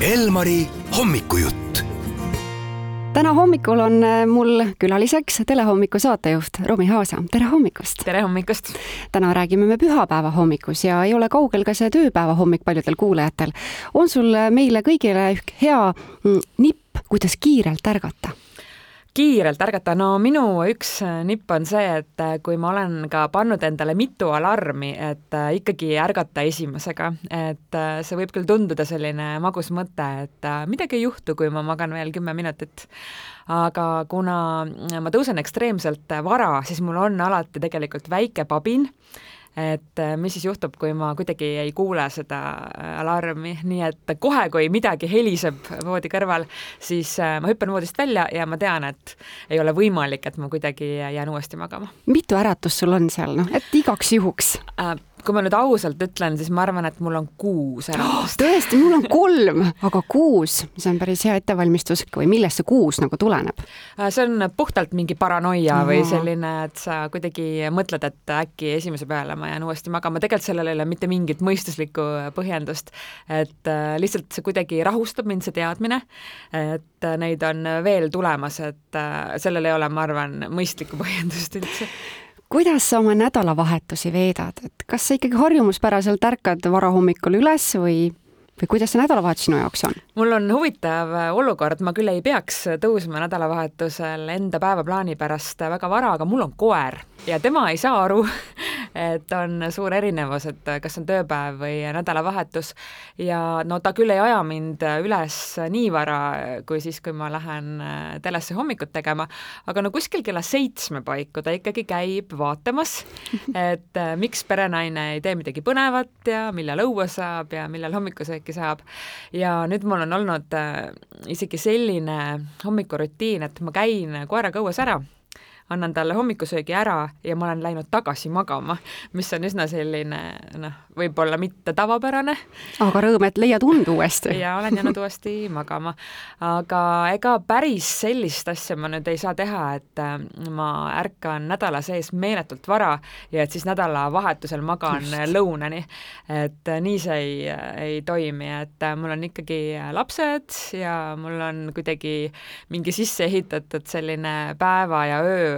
Elmari hommikujutt. täna hommikul on äh, mul külaliseks Telehommiku saatejuht Romi Haasa, tere hommikust! tere hommikust! täna räägime me pühapäeva hommikus ja ei ole kaugel ka see tööpäeva hommik paljudel kuulajatel. on sul meile kõigile hea mm, nipp, kuidas kiirelt ärgata? Kiirelt ärgata, no minu üks äh, nipp on see, et äh, kui ma olen ka pannud endale mitu alarmi, et äh, ikkagi ärgata esimesega, et see võib küll tunduda selline magus mõte, et midagi ei juhtu, kui ma magan veel kümme minutit. aga kuna ma tõusen ekstreemselt vara, siis mul on alati tegelikult väike pabin et äh, mis siis juhtub, kui ma kuidagi ei kuule seda äh, alarmi, nii et kohe, kui midagi heliseb voodi kõrval, siis äh, ma hüppan voodist välja ja ma tean, et ei ole võimalik, et ma kuidagi jään uuesti magama. mitu äratust sul on seal, noh, et igaks juhuks äh,? Kui ma nüüd ausalt ütlen, siis ma arvan, et mul on kuus äratust oh,. tõesti, mul on kolm, aga kuus, see on päris hea ettevalmistus või millest see kuus nagu tuleneb? Äh, see on puhtalt mingi paranoia või selline, et sa kuidagi mõtled, et äkki esimese peale ma jään uuesti magama, tegelikult sellel ei ole mitte mingit mõistuslikku põhjendust. et äh, lihtsalt see kuidagi rahustab mind, see teadmine, et neid on veel tulemas, et äh, sellel ei ole, ma arvan, mõistlikku põhjendust üldse kuidas sa oma nädalavahetusi veedad, et kas sa ikkagi harjumuspäraselt ärkad varahommikul üles või, või kuidas see nädalavahetus sinu jaoks on? mul on huvitav olukord, ma küll ei peaks tõusma nädalavahetusel enda päevaplaani pärast väga vara, aga mul on koer ja tema ei saa aru, et on suur erinevus, et kas on tööpäev või nädalavahetus. Ja no ta küll ei aja mind üles nii vara, kui siis, kui ma lähen telesse hommikut tegema, aga no kuskil kella seitsme paiku ta ikkagi käib vaatamas, et miks perenaine ei tee midagi põnevat ja millal õue saab ja millal hommikusööki saab. ja nüüd mul on olnud isegi selline hommikurutiin, et ma käin koeraga õues ära annan talle hommikusöögi ära ja ma olen läinud tagasi magama, mis on üsna selline noh, võib-olla mitte tavapärane. aga rõõm, et leiad und uuesti. ja olen jäänud uuesti magama. aga ega päris sellist asja ma nüüd ei saa teha, et äh, ma ärkan nädala sees meeletult vara ja et siis nädalavahetusel magan Just. lõunani. et äh, nii see ei, ei toimi, et äh, mul on ikkagi lapsed ja mul on kuidagi mingi sisse ehitatud selline päeva ja öö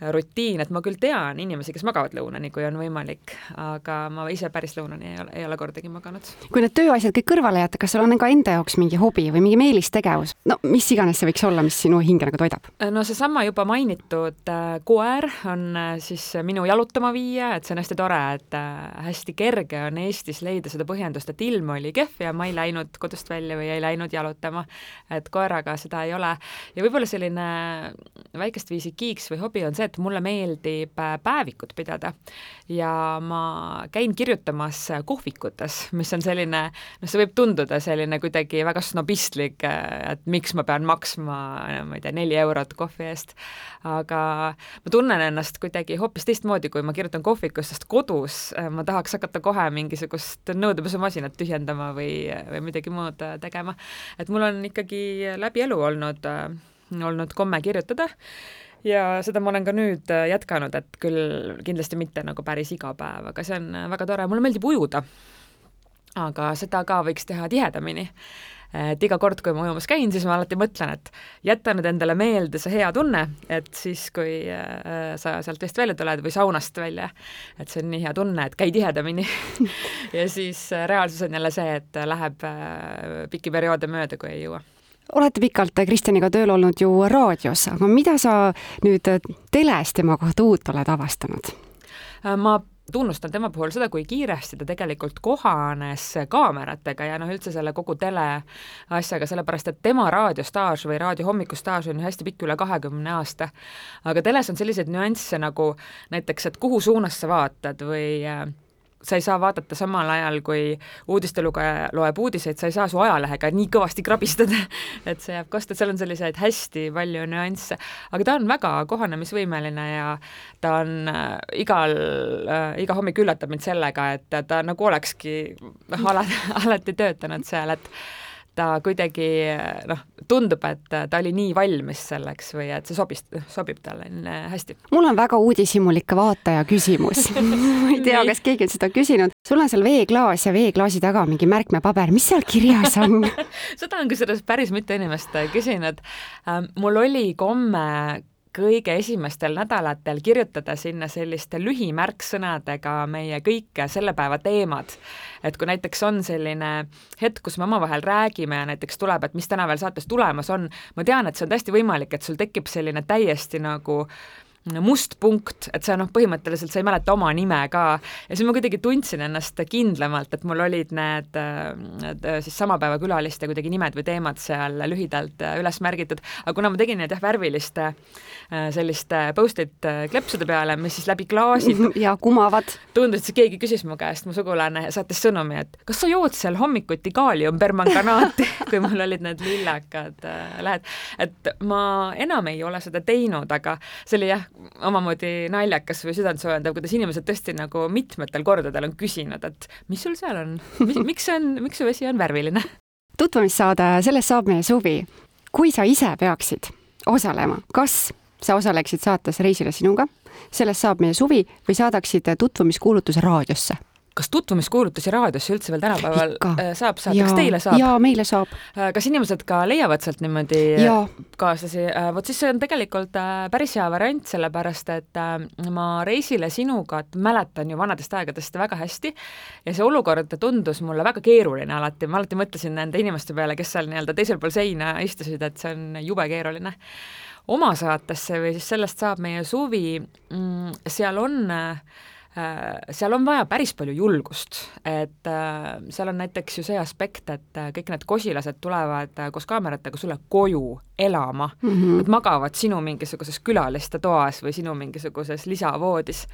rutiin, et ma küll tean inimesi, kes magavad lõunani, kui on võimalik, aga ma ise päris lõunani ei ole, ei ole kordagi maganud. kui need tööasjad kõik kõrvale jätta, kas sul on ka enda jaoks mingi hobi või mingi meelistegevus, no mis iganes see võiks olla, mis sinu hinge nagu toidab? no seesama juba mainitud äh, koer on äh, siis minu jalutama viia, et see on hästi tore, et äh, hästi kerge on Eestis leida seda põhjendust, et ilm oli kehv ja ma ei läinud kodust välja või ei läinud jalutama. et koeraga seda ei ole ja võib-olla selline väikest viisi kiiks või hobi on see, et mulle meeldib äh, päevikut pidada. Ja ma käin kirjutamas kohvikutes, mis on selline, noh, see võib tunduda selline kuidagi väga snobistlik, äh, et miks ma pean maksma, ma ei tea, neli eurot kohvi eest, aga ma tunnen ennast kuidagi hoopis teistmoodi, kui ma kirjutan kohvikus, sest kodus äh, ma tahaks hakata kohe mingisugust nõudepesumasinat tühjendama või, või midagi muud tegema. et mul on ikkagi läbi elu olnud, olnud komme kirjutada ja seda ma olen ka nüüd äh, jätkanud, et küll kindlasti mitte nagu päris iga päev, aga see on äh, väga tore, mulle meeldib ujuda. aga seda ka võiks teha tihedamini. et iga kord, kui ma ujumas käin, siis ma alati mõtlen, et jäta nüüd endale meelde see hea tunne, et siis, kui äh, sa sealt vist välja tuled või saunast välja, et see on nii hea tunne, et käi tihedamini ja siis reaalsus on jälle see, et läheb pikki perioode mööda, kui ei jõua olete pikalt Kristjaniga tööl olnud ju raadios, aga mida sa nüüd teles tema kohta uut oled avastanud? ma tunnustan tema puhul seda, kui kiiresti ta tegelikult kohanes kaameratega ja noh, üldse selle kogu tele asjaga, sellepärast et tema raadiostaaž või raadio hommikustaaž on ju hästi pikk, üle kahekümne aasta. aga teles on selliseid nüansse nagu näiteks, et kuhu suunas sa vaatad või äh, sa ei saa vaadata samal ajal, kui uudistelugeja loeb uudiseid, sa ei saa su ajalehega nii kõvasti krabistada, et see jääb kosta, seal on selliseid hästi palju nüansse. aga ta on väga kohanemisvõimeline ja ta on äh, igal äh,, iga hommik üllatab mind sellega, et ta nagu olekski noh, alati, alati töötanud seal, et ta kuidagi noh, tundub, et ta oli nii valmis selleks või et see sobis, sobib talle hästi. mul on väga uudishimulik vaataja küsimus ma ei tea, kas keegi on seda küsinud. sul on seal veeklaas ja veeklaasi taga mingi märkmepaber, mis seal kirjas on seda on kusjuures päris mitu inimest küsinud. Ähm, mul oli komme kõige esimestel nädalatel kirjutada sinna selliste lühimärksõnadega meie kõik selle päeva teemad. et kui näiteks on selline hetk, kus me omavahel räägime ja näiteks tuleb, et mis täna veel saates tulemas on, ma tean, et see on täiesti võimalik, et sul tekib selline täiesti nagu äh, must punkt, et sa noh, põhimõtteliselt sa ei mäleta oma nime ka. Ja siis ma kuidagi tundsin ennast kindlamalt, et mul olid need, need siis sama päeva külaliste kuidagi nimed või teemad seal lühidalt üles märgitud, aga kuna ma tegin need jah, värviliste selliste post-it kleepsude peale, mis siis läbi klaasi ja kumavad. tundus, et keegi küsis mu käest, mu sugulane saatis sõnumi, et kas sa jood seal hommikuti kaaliumpermanganaati kui mul olid need lillakad lähed, et ma enam ei ole seda teinud, aga see oli jah, omamoodi naljakas või südantsoojendav, kuidas inimesed tõesti nagu mitmetel kordadel on küsinud, et mis sul seal on, miks see on, miks su vesi on värviline? tutvumissaade Sellest saab meie suvi. kui sa ise peaksid osalema, kas sa osaleksid saates Reisile sinuga, Sellest saab meie suvi või saadaksid tutvumiskuulutuse raadiosse kas tutvumiskuulutusi raadiosse üldse veel tänapäeval Ikka. Äh, saab saada, kas teile saab? jaa, meile saab. Äh, kas inimesed ka leiavad sealt niimoodi ja. kaaslasi? Äh, vot siis see on tegelikult päris hea variant, sellepärast et ma reisile sinuga mäletan ju vanadest aegadest väga hästi ja see olukord tundus mulle väga keeruline alati, ma alati mõtlesin nende inimeste peale, kes seal nii-öelda teisel pool seina istusid, et see on jube keeruline oma saatesse või siis sellest saab meie suvi, mm, seal on äh, Äh, seal on vaja päris palju julgust, et äh, seal on näiteks ju see aspekt, et äh, kõik need kosilased tulevad koos kaameratega sulle koju elama. Mm, -hmm. nad magavad sinu mingisuguses külaliste toas või sinu mingisuguses lisavoodis.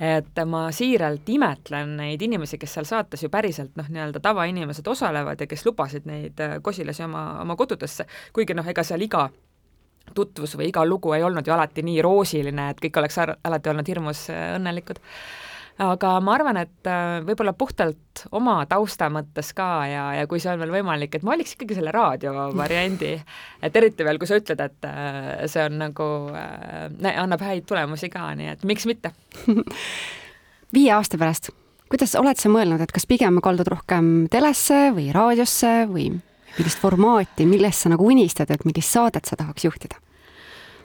Et ma siiralt imetlen neid inimesi, kes seal saates ju päriselt noh, nii-öelda tavainimesed osalevad ja kes lubasid neid kosilasi oma, oma kodudesse, kuigi noh, ega seal iga tutvus või iga lugu ei olnud ju alati nii roosiline, et kõik oleks alati olnud hirmus äh, õnnelikud. aga ma arvan, et äh, võib-olla puhtalt oma tausta mõttes ka ja, ja kui see on veel võimalik, et ma valiks ikkagi selle raadiovariandi, et eriti veel, kui sa ütled, et äh, see on nagu äh,, annab häid tulemusi ka, nii et miks mitte viie aasta pärast, kuidas oled sa mõelnud, et kas pigem kaldud rohkem telesse või raadiosse või millist formaati, millest sa nagu unistad, et millist saadet sa tahaks juhtida?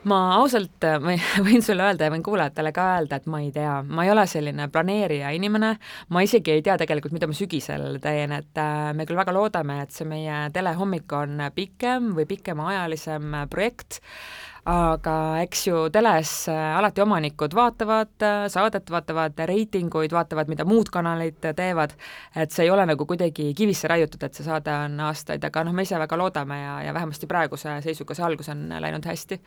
ma ausalt ma võin sulle öelda ja võin kuulajatele ka öelda, et ma ei tea, ma ei ole selline planeerija inimene, ma isegi ei tea tegelikult, mida ma sügisel teen, et äh, me küll väga loodame, et see meie telehommik on pikem või pikemaajalisem projekt, aga eks ju teles äh, alati omanikud vaatavad äh, saadet, vaatavad reitinguid, vaatavad, mida muud kanalid teevad, et see ei ole nagu kuidagi kivisse raiutud, et see saade on aastaid, aga noh, me ise väga loodame ja, ja vähemasti praeguse seisuga see algus on läinud hästi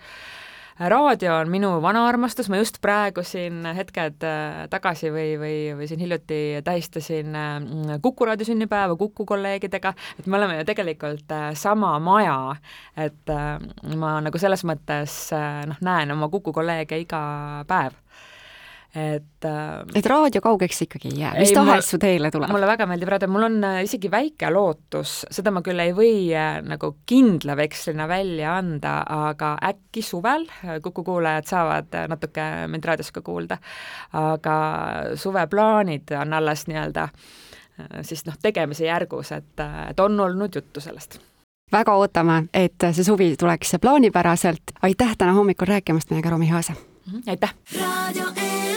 raadio on minu vana armastus, ma just praegu siin hetked äh, tagasi või, või, või siin hiljuti tähistasin mm, Kuku raadio sünnipäeva Kuku kolleegidega, et me oleme ju tegelikult äh, sama maja, et äh, ma nagu selles mõttes noh, näen oma Kuku kolleege iga päev et äh, et raadio kaugeks ikkagi ei jää, mis tahes su teele tuleb? mulle väga meeldib raadio, mul on äh, isegi väike lootus, seda ma küll ei või äh, nagu kindla vekslina välja anda, aga äkki suvel Kuku kuulajad saavad natuke mind raadios ka kuulda, aga suveplaanid on alles nii-öelda siis noh, tegemise järgus, et, et on olnud juttu sellest väga ootame, et see suvi tuleks plaanipäraselt. aitäh täna hommikul rääkimast meiega, Romi Haase! Mhm, aitäh! raadio E